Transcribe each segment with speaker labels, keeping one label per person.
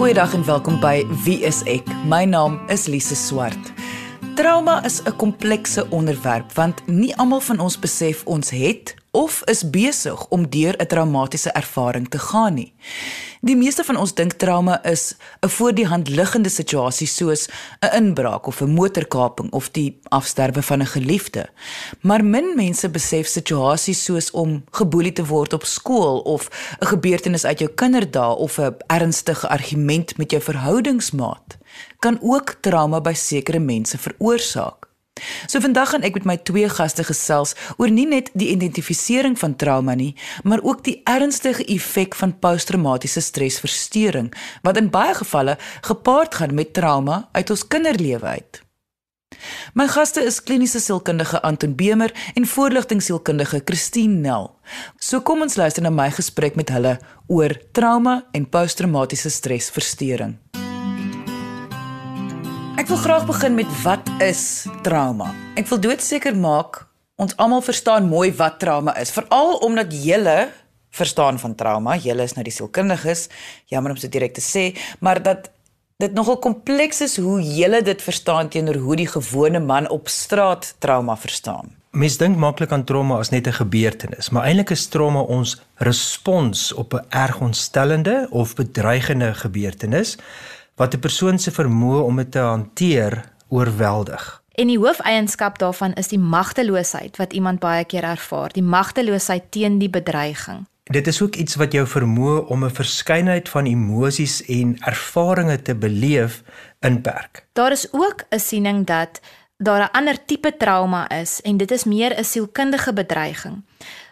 Speaker 1: Goeiedag en welkom by Wie is ek? My naam is Lise Swart. Trauma is 'n komplekse onderwerp want nie almal van ons besef ons het of is besig om deur 'n traumatiese ervaring te gaan nie. Die meeste van ons dink trauma is 'n voor die hand liggende situasie soos 'n inbraak of 'n motorkaping of die afsterwe van 'n geliefde. Maar min mense besef situasies soos om geboelie te word op skool of 'n gebeurtenis uit jou kinderdae of 'n ernstige argument met jou verhoudingsmaat kan ook trauma by sekere mense veroorsaak. So vandag gaan ek met my twee gaste gesels oor nie net die identifisering van trauma nie, maar ook die ernstige effek van posttraumatiese stresversteuring wat in baie gevalle gepaard gaan met trauma uit ons kinderlewe uit. My gaste is kliniese sielkundige Anton Bemer en voorligtingsielkundige Christine Nel. So kom ons luister na my gesprek met hulle oor trauma en posttraumatiese stresversteuring. Ek wil graag begin met wat is trauma? Ek wil doodseker maak ons almal verstaan mooi wat trauma is, veral omdat julle verstaan van trauma. Julle is nou die sielkundiges. Jammer om so direk te sê, maar dat dit nogal kompleks is hoe julle dit verstaan teenoor hoe die gewone man op straat trauma verstaan.
Speaker 2: Mens dink maklik aan trauma as net 'n gebeurtenis, maar eintlik is trauma ons respons op 'n erg ontstellende of bedreigende gebeurtenis wat 'n persoon se vermoë om dit te hanteer oorweldig.
Speaker 3: En die hoofeienskap daarvan is die magteloosheid wat iemand baie keer ervaar, die magteloosheid teen die bedreiging.
Speaker 2: Dit is ook iets wat jou vermoë om 'n verskeidenheid van emosies en ervarings te beleef inperk.
Speaker 3: Daar is ook 'n siening dat daar 'n ander tipe trauma is en dit is meer 'n sielkundige bedreiging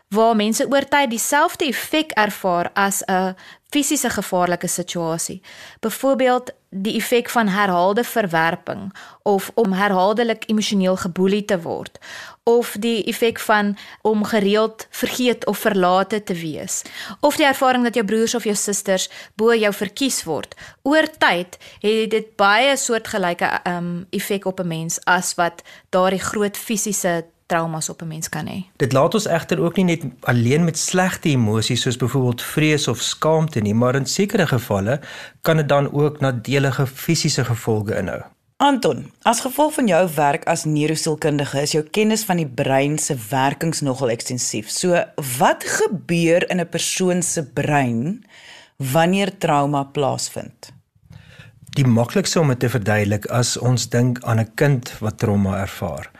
Speaker 3: waar mense oor tyd dieselfde effek ervaar as 'n fisiese gevaarlike situasie. Byvoorbeeld die effek van herhaalde verwerping of om herhaaldelik emosioneel geboelie te word of die effek van om gereeld vergeet of verlate te wees of die ervaring dat jou broers of jou susters bo jou verkies word oor tyd het dit baie soortgelyke um, effek op 'n mens as wat daardie groot fisiese traumas op 'n mens kan hê.
Speaker 2: Dit laat ons egter ook nie net alleen met slegte emosies soos byvoorbeeld vrees of skaamte nie, maar in sekere gevalle kan dit dan ook nadelige fisiese gevolge inhou.
Speaker 1: Anton, as gevolg van jou werk as neurosielkundige is jou kennis van die brein se werkings nogal ekstensief. So, wat gebeur in 'n persoon se brein wanneer trauma plaasvind?
Speaker 2: Die maklikste om dit te verduidelik as ons dink aan 'n kind wat trauma ervaar.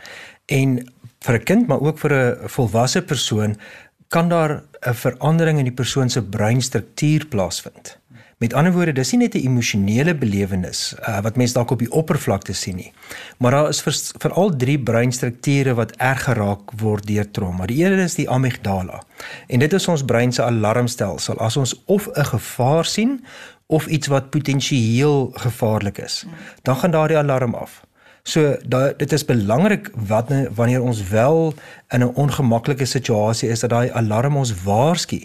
Speaker 2: En vir 'n kind maar ook vir 'n volwasse persoon kan daar 'n verandering in die persoon se breinstruktuur plaasvind. Met ander woorde, dis nie net 'n emosionele belewenis uh, wat mense dalk op die oppervlakte sien nie. Maar daar is veral vir drie breinstrukture wat erg geraak word deur trauma. Die een is die amygdala. En dit is ons brein se alarmstelsel as ons of 'n gevaar sien of iets wat potensieel gevaarlik is. Dan gaan daardie alarm af. So da, dit is belangrik wat wanneer ons wel in 'n ongemaklike situasie is dat daai alarm ons waarsku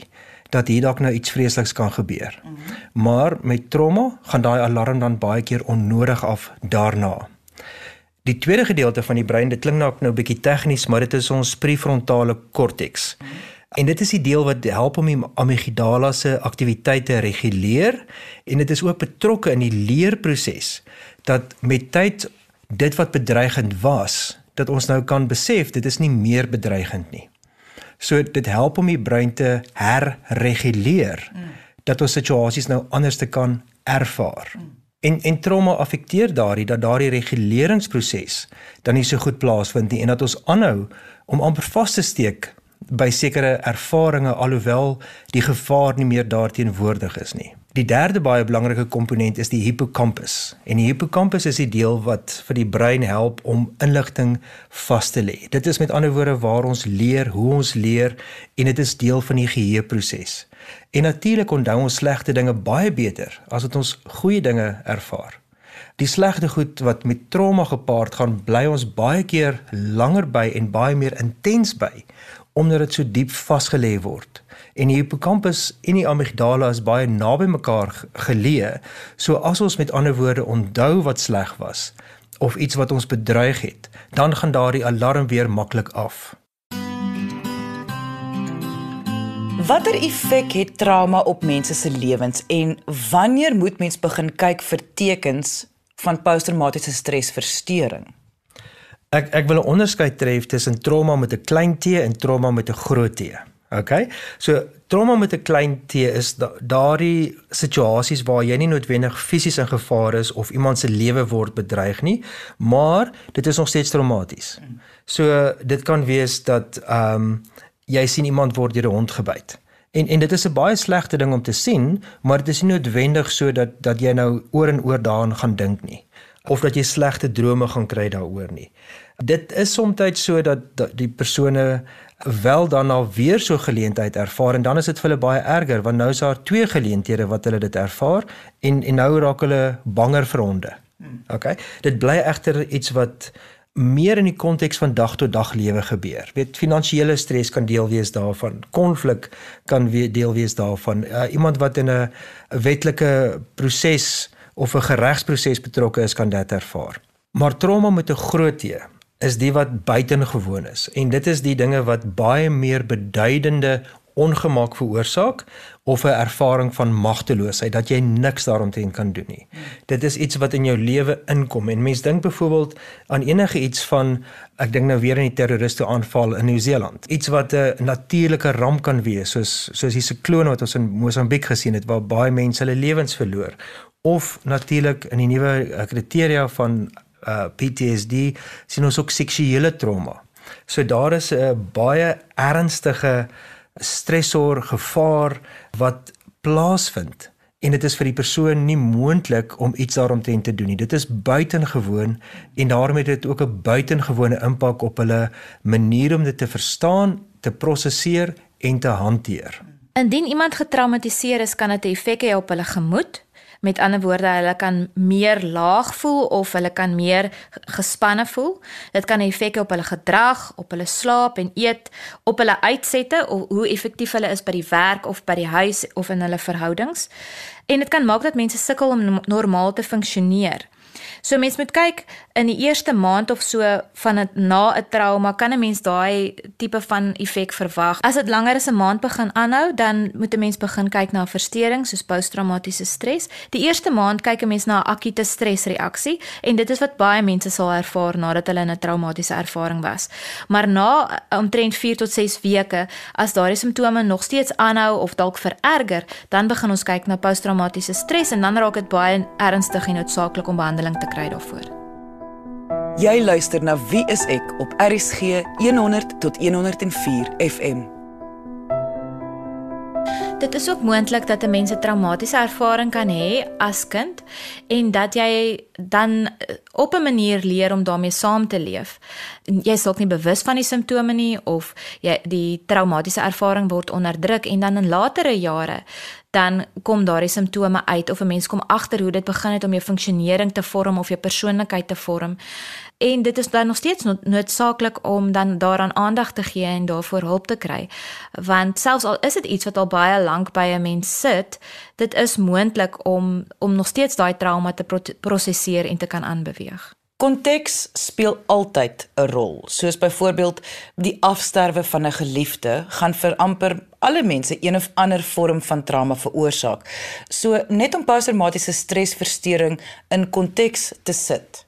Speaker 2: dat hier dalk nou iets vreesliks kan gebeur. Mm -hmm. Maar met trauma gaan daai alarm dan baie keer onnodig af daarna. Die tweede gedeelte van die brein, dit klink nou 'n bietjie tegnies, maar dit is ons prefrontale korteks. Mm -hmm. En dit is die deel wat help om die amygdala se aktiwiteite reguleer en dit is ook betrokke in die leerproses dat met tyd dit wat bedreigend was, dat ons nou kan besef dit is nie meer bedreigend nie. So dit help om die brein te herreguleer mm. dat ons situasies nou anders te kan ervaar. Mm. En en trauma affekteer daardie dat daardie reguleringsproses dan nie so goed plaasvind nie en dat ons aanhou om amper vas te steek by sekere ervarings alhoewel die gevaar nie meer daarteenwoordig is nie. Die derde baie belangrike komponent is die hippocampus. En die hippocampus is die deel wat vir die brein help om inligting vas te lê. Dit is met ander woorde waar ons leer, hoe ons leer en dit is deel van die geheueproses. En natuurlik onthou ons slegte dinge baie beter as wat ons goeie dinge ervaar. Die slegte goed wat met trauma gepaard gaan, bly ons baie keer langer by en baie meer intens by omdat dit so diep vasgelê word en die hippocampus en die amygdala is baie naby mekaar geleë. So as ons met ander woorde onthou wat sleg was of iets wat ons bedreig het, dan gaan daardie alarm weer maklik af.
Speaker 1: Watter effek het trauma op mense se lewens en wanneer moet mens begin kyk vir tekens van posttraumatiese stresversteuring?
Speaker 2: Ek ek wil 'n onderskeid tref tussen trauma met 'n klein T en trauma met 'n groot T. OK. So trauma met 'n klein T is da, daardie situasies waar jy nie noodwendig fisies in gevaar is of iemand se lewe word bedreig nie, maar dit is nog steeds traumaties. So dit kan wees dat ehm um, jy sien iemand word deur 'n hond gebyt. En en dit is 'n baie slegte ding om te sien, maar dit is nie noodwendig so dat dat jy nou oor en oor daaraan gaan dink nie of dat jy slegte drome gaan kry daaroor nie. Dit is soms so dat, dat die persone wel dan al weer so geleentheid ervaar en dan is dit vir hulle baie erger want nou is daar twee geleenthede wat hulle dit ervaar en en nou raak hulle banger vir honde. OK. Dit bly egter iets wat meer in die konteks van dag tot dag lewe gebeur. Weet finansiële stres kan deel wees daarvan. Konflik kan weer deel wees daarvan. Uh, iemand wat in 'n wetlike proses of 'n geregsproses betrokke is kan dit ervaar. Maar trauma met 'n groot T is die wat buitengewoon is en dit is die dinge wat baie meer beduidende ongemak veroorsaak of 'n ervaring van magteloosheid dat jy niks daaromtrent kan doen nie. Dit is iets wat in jou lewe inkom en mense dink byvoorbeeld aan enige iets van ek dink nou weer aan die terroriste aanval in Nieu-Seeland. Iets wat 'n natuurlike ramp kan wees soos soos die siklone wat ons in Mosambiek gesien het waar baie mense hulle lewens verloor of natuurlik in die nuwe kriteria van uh, PTSD sien ons ook seksuele trauma. So daar is 'n baie ernstige stresor gevaar wat plaasvind en dit is vir die persoon nie moontlik om iets daaromtrent te doen nie. Dit is buitengewoon en daarmee het dit ook 'n buitengewone impak op hulle manier om dit te verstaan, te prosesseer en te hanteer.
Speaker 3: Indien iemand getraumatiseer is, kan dit effek hê op hulle gemoed, Met ander woorde, hulle kan meer laag voel of hulle kan meer gespanne voel. Dit kan 'n effek hê op hulle gedrag, op hulle slaap en eet, op hulle uitsette of hoe effektief hulle is by die werk of by die huis of in hulle verhoudings. En dit kan maak dat mense sukkel om normaal te funksioneer. So mens moet kyk in die eerste maand of so van 'n na 'n trauma kan 'n mens daai tipe van effek verwag. As dit langer as 'n maand begin aanhou, dan moet 'n mens begin kyk na verstoring soos posttraumatiese stres. Die eerste maand kyk 'n mens na 'n akute stresreaksie en dit is wat baie mense sal ervaar nadat hulle in 'n traumatiese ervaring was. Maar na omtrent 4 tot 6 weke, as daardie simptome nog steeds aanhou of dalk vererger, dan begin ons kyk na posttraumatiese stres en dan raak dit baie ernstig en noodsaaklik om behandeling te kry daarvoor.
Speaker 1: Jy luister na Wie is ek op RCG 100 tot 104 FM.
Speaker 3: Dit is ook moontlik dat 'n mens 'n traumatiese ervaring kan hê as kind en dat jy dan eh, op 'n manier leer om daarmee saam te leef. Jy is ook nie bewus van die simptome nie of jy die traumatiese ervaring word onderdruk en dan in latere jare dan kom daardie simptome uit of 'n mens kom agter hoe dit begin het om jou funksionering te vorm of jou persoonlikheid te vorm. En dit is dan nog steeds noodsaaklik om dan daaraan aandag te gee en daarvoor hulp te kry. Want selfs al is dit iets wat al baie lank by 'n mens sit, dit is moontlik om om nog steeds daai trauma te prosesseer en te kan aanbeweeg.
Speaker 1: Konteks speel altyd 'n rol. Soos byvoorbeeld die afsterwe van 'n geliefde gaan vir amper alle mense een of ander vorm van trauma veroorsaak. So net om posttraumatiese stresversteuring in konteks te sit.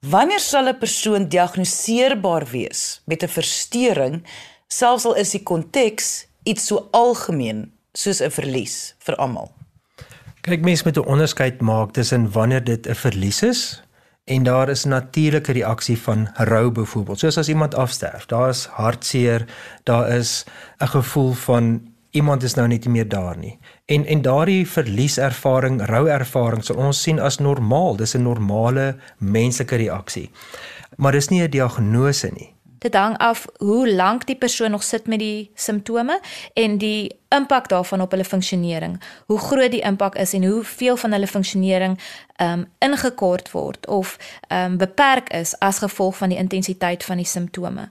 Speaker 1: Wanneer sal 'n persoon diagnoseerbaar wees met 'n verstoring, selfs al is die konteks iets so algemeen soos 'n verlies vir almal?
Speaker 2: Kyk, mense moet 'n onderskeid maak tussen wanneer dit 'n verlies is en daar is natuurlike reaksie van rou byvoorbeeld soos as iemand afsterf daar is hartseer daar is 'n gevoel van iemand is nou net nie meer daar nie. En en daardie verlieservaring rou ervaring sal ons sien as normaal dis 'n normale menslike reaksie. Maar dis nie 'n diagnose nie
Speaker 3: Dit hang af hoe lank die persoon nog sit met die simptome en die impak daarvan op hulle funksionering. Hoe groot die impak is en hoeveel van hulle funksionering ehm um, ingekort word of ehm um, beperk is as gevolg van die intensiteit van die simptome.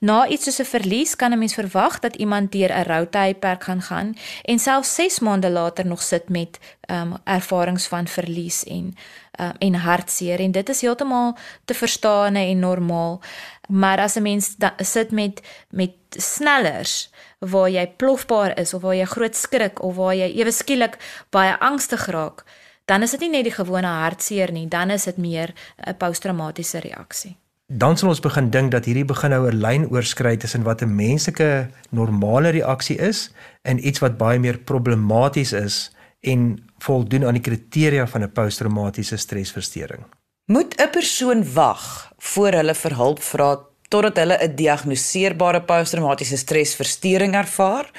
Speaker 3: Na iets soos 'n verlies kan 'n mens verwag dat iemand deur 'n routydperk gaan gaan en selfs 6 maande later nog sit met ehm um, ervarings van verlies en uh, en hartseer en dit is heeltemal te verstaan en normaal. Maar as 'n mens da, sit met met snellers waar jy plofbaar is of waar jy groot skrik of waar jy ewe skielik baie angstig raak, dan is dit nie net die gewone hartseer nie, dan is dit meer 'n posttraumatiese reaksie.
Speaker 2: Dan sal ons begin dink dat hierdie begin nou 'n lyn oorskry tussen wat 'n menslike normale reaksie is en iets wat baie meer problematies is en voldoen aan die kriteria van 'n posttraumatiese stresversteuring.
Speaker 1: Moet 'n persoon wag voor hulle vir hulp vra totdat hulle 'n diagnoseerbare posttraumatiese stresversteuring ervaar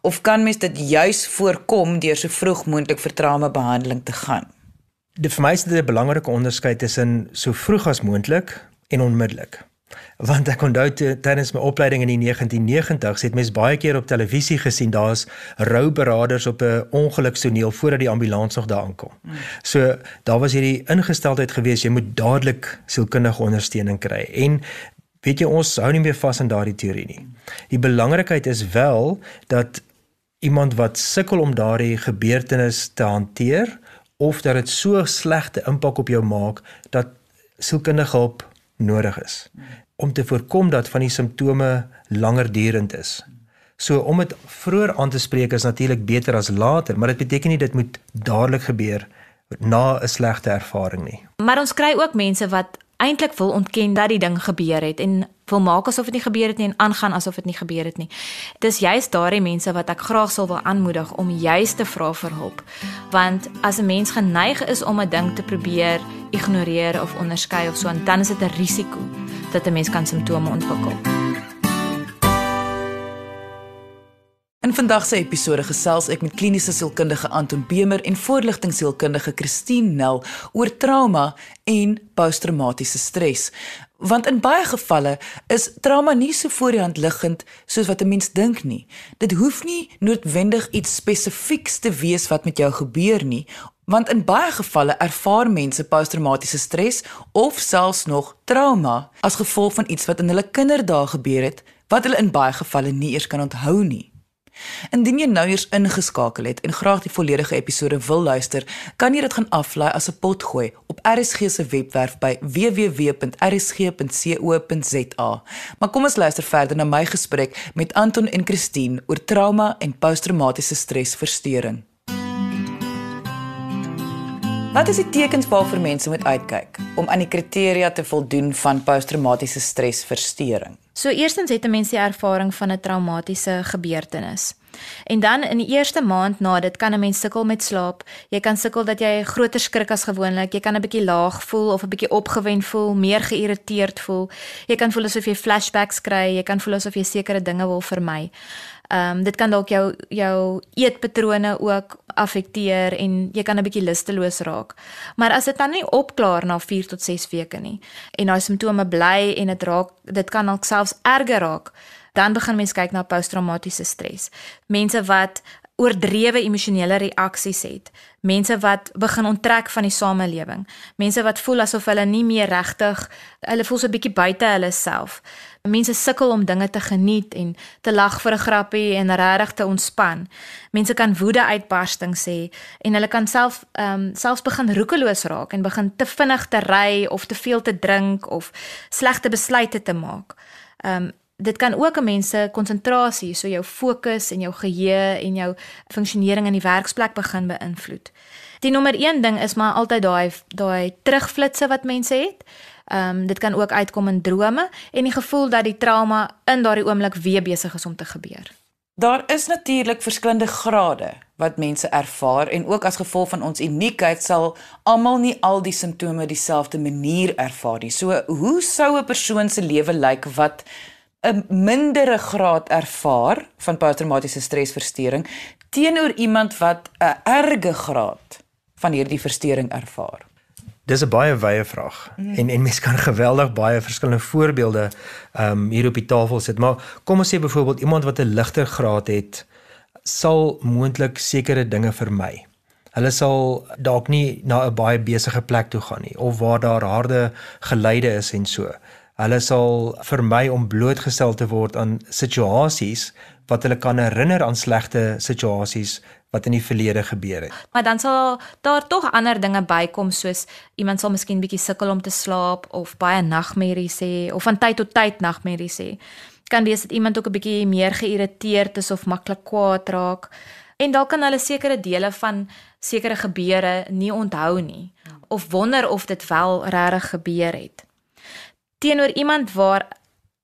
Speaker 1: of kan mens dit juis voorkom deur so vroeg moontlik vir traumabehandeling te gaan?
Speaker 2: Dit vir my is dit 'n belangrike onderskeid tussen so vroeg as moontlik en onmiddellik want ek onthou tydens my opleiding in die 1990s het mens baie keer op televisie gesien daar's rouberaders op 'n ongelukstoneel voordat die ambulans nog daar aankom. So daar was hierdie ingesteldheid gewees jy moet dadelik sielkundige ondersteuning kry en weet jy ons hou nie meer vas aan daardie teorie nie. Die belangrikheid is wel dat iemand wat sukkel om daardie gebeurtenis te hanteer of dat dit so slegte impak op jou maak dat sielkundige hulp nodig is om te voorkom dat van die simptome langer durend is. So om dit vroeër aan te spreek is natuurlik beter as later, maar dit beteken nie dit moet dadelik gebeur na 'n slegte ervaring nie.
Speaker 3: Maar ons kry ook mense wat eintlik wil ontken dat die ding gebeur het en wil maak asof dit nie gebeur het nie en aangaan asof dit nie gebeur het nie. Dis juist daardie mense wat ek graag sal wil aanmoedig om juist te vra vir hulp. Want as 'n mens geneig is om 'n ding te probeer ignoreer of onderskei of so, dan is dit 'n risiko dat 'n mens kan simptome ontwikkel.
Speaker 1: In vandag se episode gesels ek met kliniese sielkundige Anton Bemer en voorligtingsielkundige Christine Nel oor trauma en posttraumatiese stres. Want in baie gevalle is trauma nie so voor die hand liggend soos wat 'n mens dink nie. Dit hoef nie noodwendig iets spesifieks te wees wat met jou gebeur nie, want in baie gevalle ervaar mense posttraumatiese stres of selfs nog trauma as gevolg van iets wat in hulle kinderdae gebeur het wat hulle in baie gevalle nie eers kan onthou nie. Indien jy nou eers ingeskakel het en graag die volledige episode wil luister, kan jy dit gaan aflaai as 'n potgooi op RSG se webwerf by www.rsg.co.za. Maar kom ons luister verder na my gesprek met Anton en Christine oor trauma en posttraumatiese stresversteuring. Wat is die tekens waarvoor mense moet uitkyk om aan die kriteria te voldoen van posttraumatiese stresversteuring?
Speaker 3: So eerstens het 'n mens die ervaring van 'n traumatiese gebeurtenis. En dan in die eerste maand na dit kan 'n mens sukkel met slaap. Jy kan sukkel dat jy groter skrik as gewoonlik. Jy kan 'n bietjie laag voel of 'n bietjie opgewend voel, meer geïrriteerd voel. Jy kan voel asof jy flashbacks kry. Jy kan voel asof jy sekere dinge wil vermy. Ehm um, dit kan dalk jou jou eetpatrone ook affekteer en jy kan 'n bietjie lusteloos raak. Maar as dit dan nie opklaar na 4 tot 6 weke nie en daai simptome bly en dit raak dit kan dalk selfs erger raak, dan begin mens kyk na posttraumatiese stres. Mense wat oordrewe emosionele reaksies het. Mense wat begin onttrek van die samelewing. Mense wat voel asof hulle nie meer regtig, hulle voel so 'n bietjie buite hulle self. Mense sukkel om dinge te geniet en te lag vir 'n grappie en regtig te ontspan. Mense kan woede uitbarstings hê en hulle kan self ehm um, selfs begin roekeloos raak en begin te vinnig te ry of te veel te drink of slegte besluite te maak. Ehm um, dit kan ook 'n mens se konsentrasie, so jou fokus en jou geheue en jou funksionering in die werksplek begin beïnvloed. Die nommer 1 ding is maar altyd daai daai terugflitsse wat mense het. Ehm um, dit kan ook uitkom in drome en die gevoel dat die trauma in daardie oomblik weer besig is om te gebeur.
Speaker 1: Daar is natuurlik verskillende grade wat mense ervaar en ook as gevolg van ons uniekheid sal almal nie al die simptome dieselfde manier ervaar nie. So hoe sou 'n persoon se lewe lyk wat 'n mindere graad ervaar van posttraumatiese stresversteuring teenoor iemand wat 'n erge graad van hierdie versteuring ervaar?
Speaker 2: Dis 'n baie wye vraag. Mm. En en mens kan geweldig baie verskillende voorbeelde ehm um, hier op die tafel sit, maar kom ons sê byvoorbeeld iemand wat 'n ligter graad het sal moontlik sekere dinge vermy. Hulle sal dalk nie na 'n baie besige plek toe gaan nie of waar daar harde geleide is en so Hulle sal vermy om blootgestel te word aan situasies wat hulle kan herinner aan slegte situasies wat in die verlede gebeur het.
Speaker 3: Maar dan sal daar tog ander dinge bykom soos iemand sal miskien bietjie sukkel om te slaap of baie nagmerries hê of van tyd tot tyd nagmerries hê. Kan wees dat iemand ook 'n bietjie meer geïrriteerd is of maklik kwaad raak. En dalk kan hulle sekere dele van sekere gebeure nie onthou nie of wonder of dit wel regtig gebeur het. Teenoor iemand waar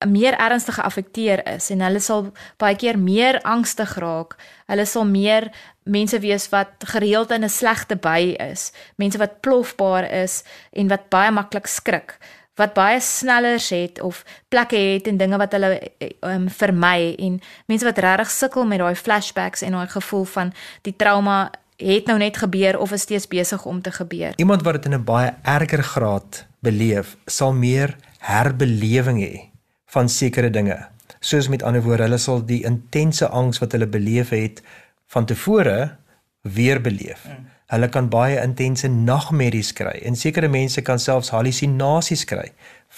Speaker 3: meer ernstig geaffekteer is en hulle sal baie keer meer angstig raak. Hulle sal meer mense wees wat gereeld in 'n slegte by is, mense wat plofbaar is en wat baie maklik skrik, wat baie snellers het of plekke het en dinge wat hulle um, vermy en mense wat regtig sukkel met daai flashbacks en daai gevoel van die trauma het nou net gebeur of is steeds besig om te gebeur.
Speaker 2: Iemand wat dit in 'n baie erger graad beleef, sal meer herbelewing hê van sekere dinge. Soos met ander woorde, hulle sal die intense angs wat hulle beleef het van tevore weer beleef. Mm. Hulle kan baie intense nagmerries kry en sekere mense kan selfs halusinasies kry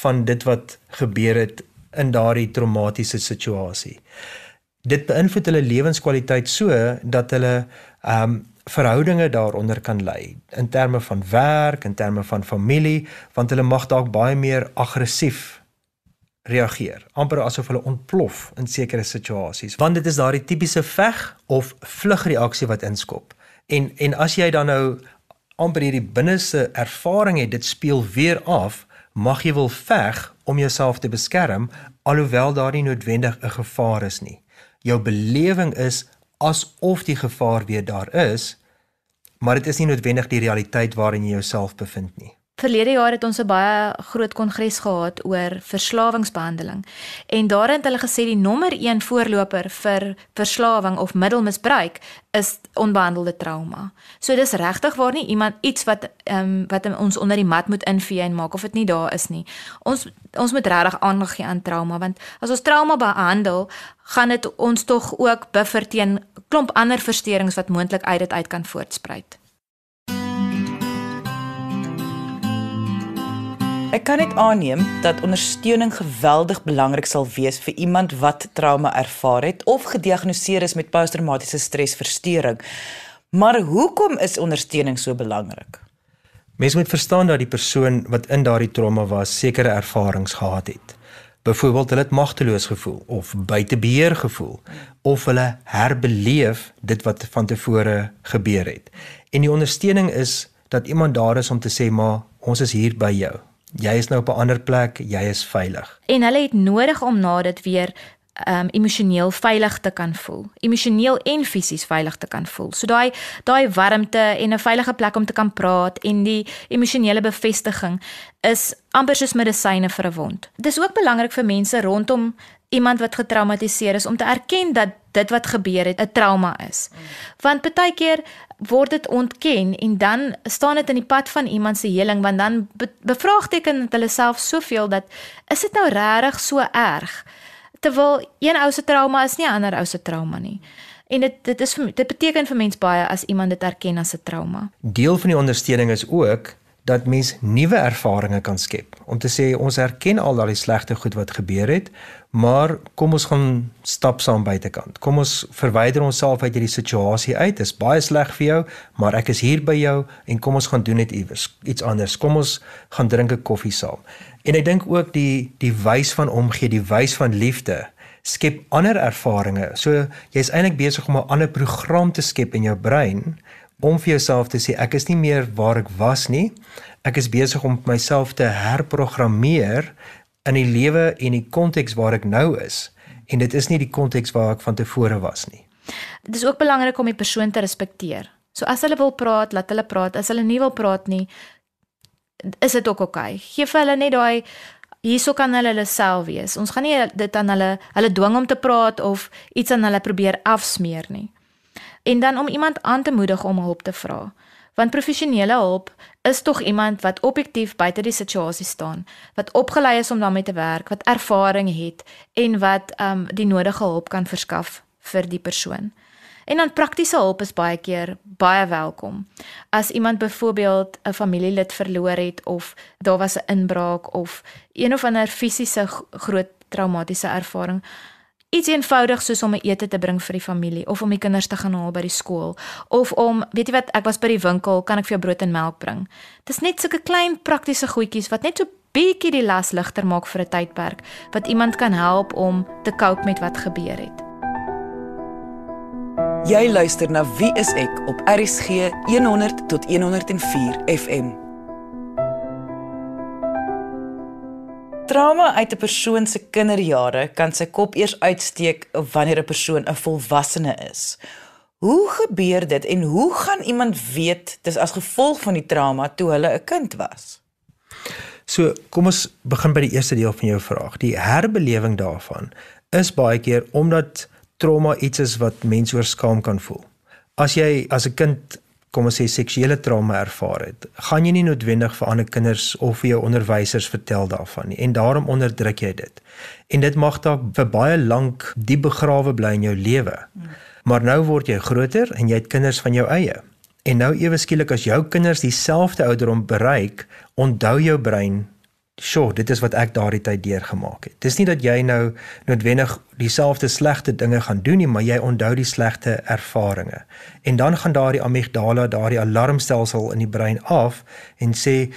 Speaker 2: van dit wat gebeur het in daardie traumatiese situasie. Dit beïnvloed hulle lewenskwaliteit so dat hulle ehm um, verhoudinge daaronder kan lê in terme van werk, in terme van familie, want hulle mag dalk baie meer aggressief reageer, amper asof hulle ontplof in sekere situasies, want dit is daardie tipiese veg of vlugreaksie wat inskop. En en as jy dan nou amper hierdie binneste ervaring het, dit speel weer af, mag jy wil veg om jouself te beskerm alhoewel daar nie noodwendig 'n gevaar is nie. Jou belewing is asof die gevaar weer daar is, maar dit is nie noodwendig die realiteit waarin jy jouself bevind nie.
Speaker 3: Verlede jaar het ons 'n baie groot kongres gehad oor verslawingsbehandeling. En daarin het hulle gesê die nommer 1 voorloper vir verslawing of middelmisbruik is onbehandelde trauma. So dis regtig waar nie iemand iets wat ehm um, wat ons onder die mat moet invee en maak of dit nie daar is nie. Ons ons moet regtig aandag gee aan trauma want as ons trauma behandel, gaan dit ons tog ook buffer teen klomp ander versteurings wat moontlik uit dit uit kan voortspruit.
Speaker 1: Ek kan net aanneem dat ondersteuning geweldig belangrik sal wees vir iemand wat trauma ervaar het of gediagnoseer is met posttraumatiese stresversteuring. Maar hoekom is ondersteuning so belangrik?
Speaker 2: Mens moet verstaan dat die persoon wat in daardie trauma was, sekere ervarings gehad het. Byvoorbeeld hulle het magteloos gevoel of buite beheer gevoel of hulle herbeleef dit wat van tevore gebeur het. En die ondersteuning is dat iemand daar is om te sê maar ons is hier by jou. Jy is nou op 'n ander plek, jy is veilig.
Speaker 3: En hulle het nodig om na dit weer um emosioneel veilig te kan voel. Emosioneel en fisies veilig te kan voel. So daai daai warmte en 'n veilige plek om te kan praat en die emosionele bevestiging is amper soos medisyne vir 'n wond. Dit is ook belangrik vir mense rondom iemand wat getraumatiseer is om te erken dat dit wat gebeur het 'n trauma is. Want baie keer word dit ontken en dan staan dit in die pad van iemand se heling want dan be bevraagteken dit hulle self soveel dat is dit nou regtig so erg? Terwyl een ou se trauma is nie 'n ander ou se trauma nie. En dit dit is dit beteken vir mens baie as iemand dit erken as 'n trauma.
Speaker 2: Deel van die ondersteuning is ook dat mens nuwe ervarings kan skep. Om te sê ons erken al daai slegte goed wat gebeur het, maar kom ons gaan stap saam buitekant. Kom ons verwyder onsself uit hierdie situasie uit. Dit is baie sleg vir jou, maar ek is hier by jou en kom ons gaan doen dit iewers, iets anders. Kom ons gaan drink 'n koffie saam. En ek dink ook die die wys van omgee, die wys van liefde skep ander ervarings. So jy's eintlik besig om 'n ander program te skep in jou brein om vir jouself te sê ek is nie meer waar ek was nie. Ek is besig om myself te herprogrammeer in die lewe en die konteks waar ek nou is en dit is nie die konteks waar ek van tevore was nie.
Speaker 3: Dit is ook belangrik om die persoon te respekteer. So as hulle wil praat, laat hulle praat. As hulle nie wil praat nie, is dit ook oukei. Okay. Geef hulle net daai hierso kan hulle hulle self wees. Ons gaan nie dit aan hulle hulle dwing om te praat of iets aan hulle probeer afsmeer nie en dan om iemand aan te moedig om hulp te vra. Want professionele hulp is tog iemand wat objektief buite die situasie staan, wat opgelei is om daarmee te werk, wat ervaring het en wat um die nodige hulp kan verskaf vir die persoon. En dan praktiese hulp is baie keer baie welkom. As iemand byvoorbeeld 'n familielid verloor het of daar was 'n inbraak of een of ander fisiese groot traumatiese ervaring, iets eenvoudigs soos om 'n ete te bring vir die familie of om die kinders te gaan haal by die skool of om, weet jy wat, ek was by die winkel, kan ek vir jou brood en melk bring? Dis net sulke klein praktiese goedjies wat net so bietjie die las ligter maak vir 'n tydperk wat iemand kan help om te cope met wat gebeur het.
Speaker 1: Jy luister na Wie is ek op RCG 100 tot 104 FM. Trauma uit 'n persoon se kinderjare kan sy kop eers uitsteek wanneer 'n persoon 'n volwassene is. Hoe gebeur dit en hoe gaan iemand weet dis as gevolg van die trauma toe hulle 'n kind was?
Speaker 2: So, kom ons begin by die eerste deel van jou vraag. Die herbelewing daarvan is baie keer omdat trauma iets is wat mense oor skaam kan voel. As jy as 'n kind kom ons sê seksuele trauma ervaar het, gaan jy nie noodwendig vir ander kinders of vir jou onderwysers vertel daarvan nie en daarom onderdruk jy dit. En dit mag dalk vir baie lank diep begrawe bly in jou lewe. Maar nou word jy groter en jy het kinders van jou eie. En nou ewe skielik as jou kinders dieselfde ouderdom bereik, onthou jou brein Sjoe, dit is wat ek daardie tyd deurgemaak het. Dis nie dat jy nou noodwendig dieselfde slegte dinge gaan doen nie, maar jy onthou die slegte ervarings. En dan gaan daardie amygdala, daardie alarmstelsel in die brein af en sê,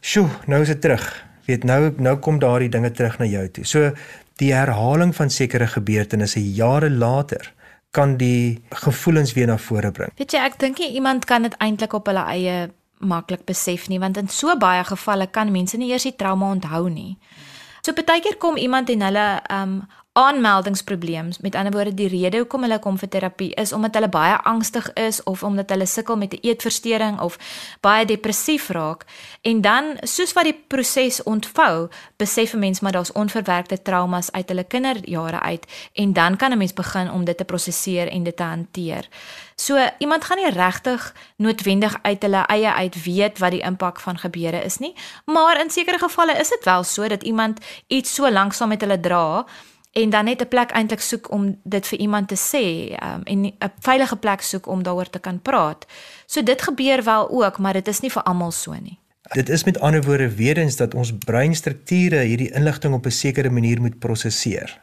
Speaker 2: "Sjoe, nou is dit terug." Weet nou nou kom daardie dinge terug na jou toe. So die herhaling van sekere gebeurtenisse jare later kan die gevoelens weer na vore bring.
Speaker 3: Weet jy, ek dink iemand kan dit eintlik op hulle eie maklik besef nie want in so baie gevalle kan mense nie eers die trauma onthou nie. So partykeer kom iemand en hulle um aanmeldingsprobleem, met ander woorde die rede hoekom hulle kom vir terapie is omdat hulle baie angstig is of omdat hulle sukkel met 'n eetversteuring of baie depressief raak en dan soos wat die proses ontvou, besef 'n mens maar daar's onverwerkte traumas uit hulle kinderjare uit en dan kan 'n mens begin om dit te prosesseer en dit te hanteer. So iemand gaan nie regtig noodwendig uit hulle eie uit weet wat die impak van gebeure is nie, maar in sekere gevalle is dit wel so dat iemand iets so lank saam met hulle dra en dan net 'n plek eintlik soek om dit vir iemand te sê um, en 'n veilige plek soek om daaroor te kan praat. So dit gebeur wel ook, maar dit is nie vir almal so nie.
Speaker 2: Dit is met ander woorde weer eens dat ons breinstrukture hierdie inligting op 'n sekere manier moet prosesseer.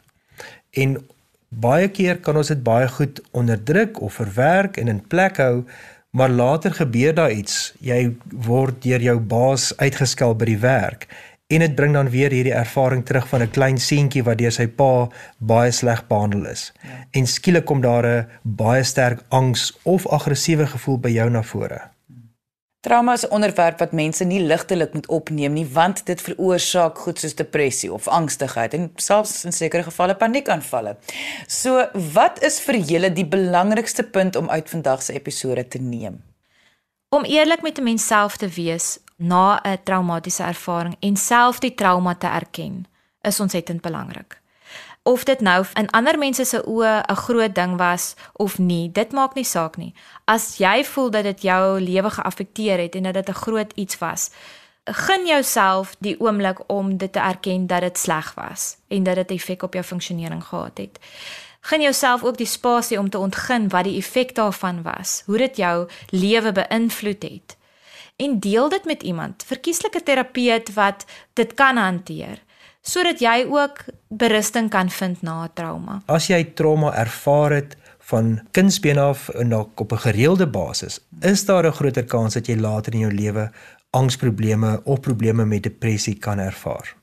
Speaker 2: En baie keer kan ons dit baie goed onderdruk of verwerk en in plek hou, maar later gebeur daar iets. Jy word deur jou baas uitgeskel by die werk en dit bring dan weer hierdie ervaring terug van 'n klein seentjie wat deur sy pa baie sleg behandel is. Ja. En skielik kom daar 'n baie sterk angs of aggressiewe gevoel by jou na vore.
Speaker 1: Trauma is 'n onderwerp wat mense nie ligtelik moet opneem nie, want dit veroorsaak goed soos depressie of angstigheid en selfs in sekere gevalle paniekaanvalle. So, wat is vir julle die belangrikste punt om uit vandag se episode te neem?
Speaker 3: Om eerlik met 'n mens self te wees na 'n traumatiese ervaring en self die trauma te erken, is ontsettend belangrik of dit nou in ander mense se oë 'n groot ding was of nie, dit maak nie saak nie. As jy voel dat dit jou lewe geaffekteer het en dat dit 'n groot iets was, gun jouself die oomblik om dit te erken dat dit sleg was en dat dit effek op jou funksionering gehad het. Gun jouself ook die spasie om te ontgin wat die effek daarvan was, hoe dit jou lewe beïnvloed het. En deel dit met iemand, verkieslike terapeut wat dit kan hanteer sodat jy ook berusting kan vind na 'n trauma.
Speaker 2: As jy trauma ervaar het van kindsbeen af en op 'n gereelde basis, is daar 'n groter kans dat jy later in jou lewe angsprobleme of probleme met depressie kan ervaar.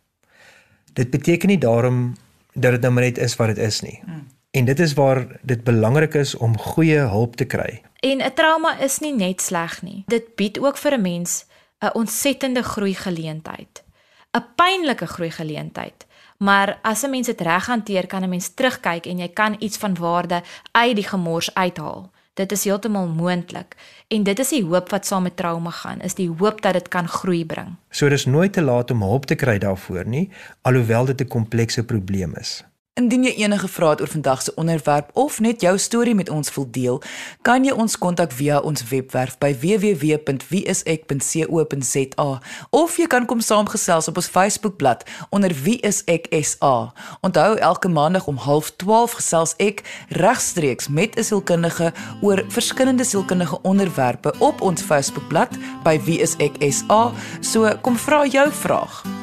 Speaker 2: Dit beteken nie daarom dat dit nou net is wat dit is nie. Hmm. En dit is waar dit belangrik is om goeie hulp te kry.
Speaker 3: En 'n trauma is nie net sleg nie. Dit bied ook vir 'n mens 'n ontsettende groei geleentheid. 'n pynlike groei geleentheid. Maar as 'n mens dit reg hanteer, kan 'n mens terugkyk en jy kan iets van waarde uit die gemors uithaal. Dit is heeltemal moontlik en dit is die hoop wat saam met trauma gaan, is die hoop dat dit kan groei bring.
Speaker 2: So dis nooit te laat om hulp te kry daarvoor nie, alhoewel dit 'n komplekse probleem is.
Speaker 1: Indien jy enige vrae het oor vandag se onderwerp of net jou storie met ons wil deel, kan jy ons kontak via ons webwerf by www.wieisek.co.za of jy kan kom saamgesels op ons Facebookblad onder wieiseksa. Onthou elke maandag om 12:30 gesels ek regstreeks met 'n sielkundige oor verskillende sielkundige onderwerpe op ons Facebookblad by wieiseksa. So kom vra jou vraag.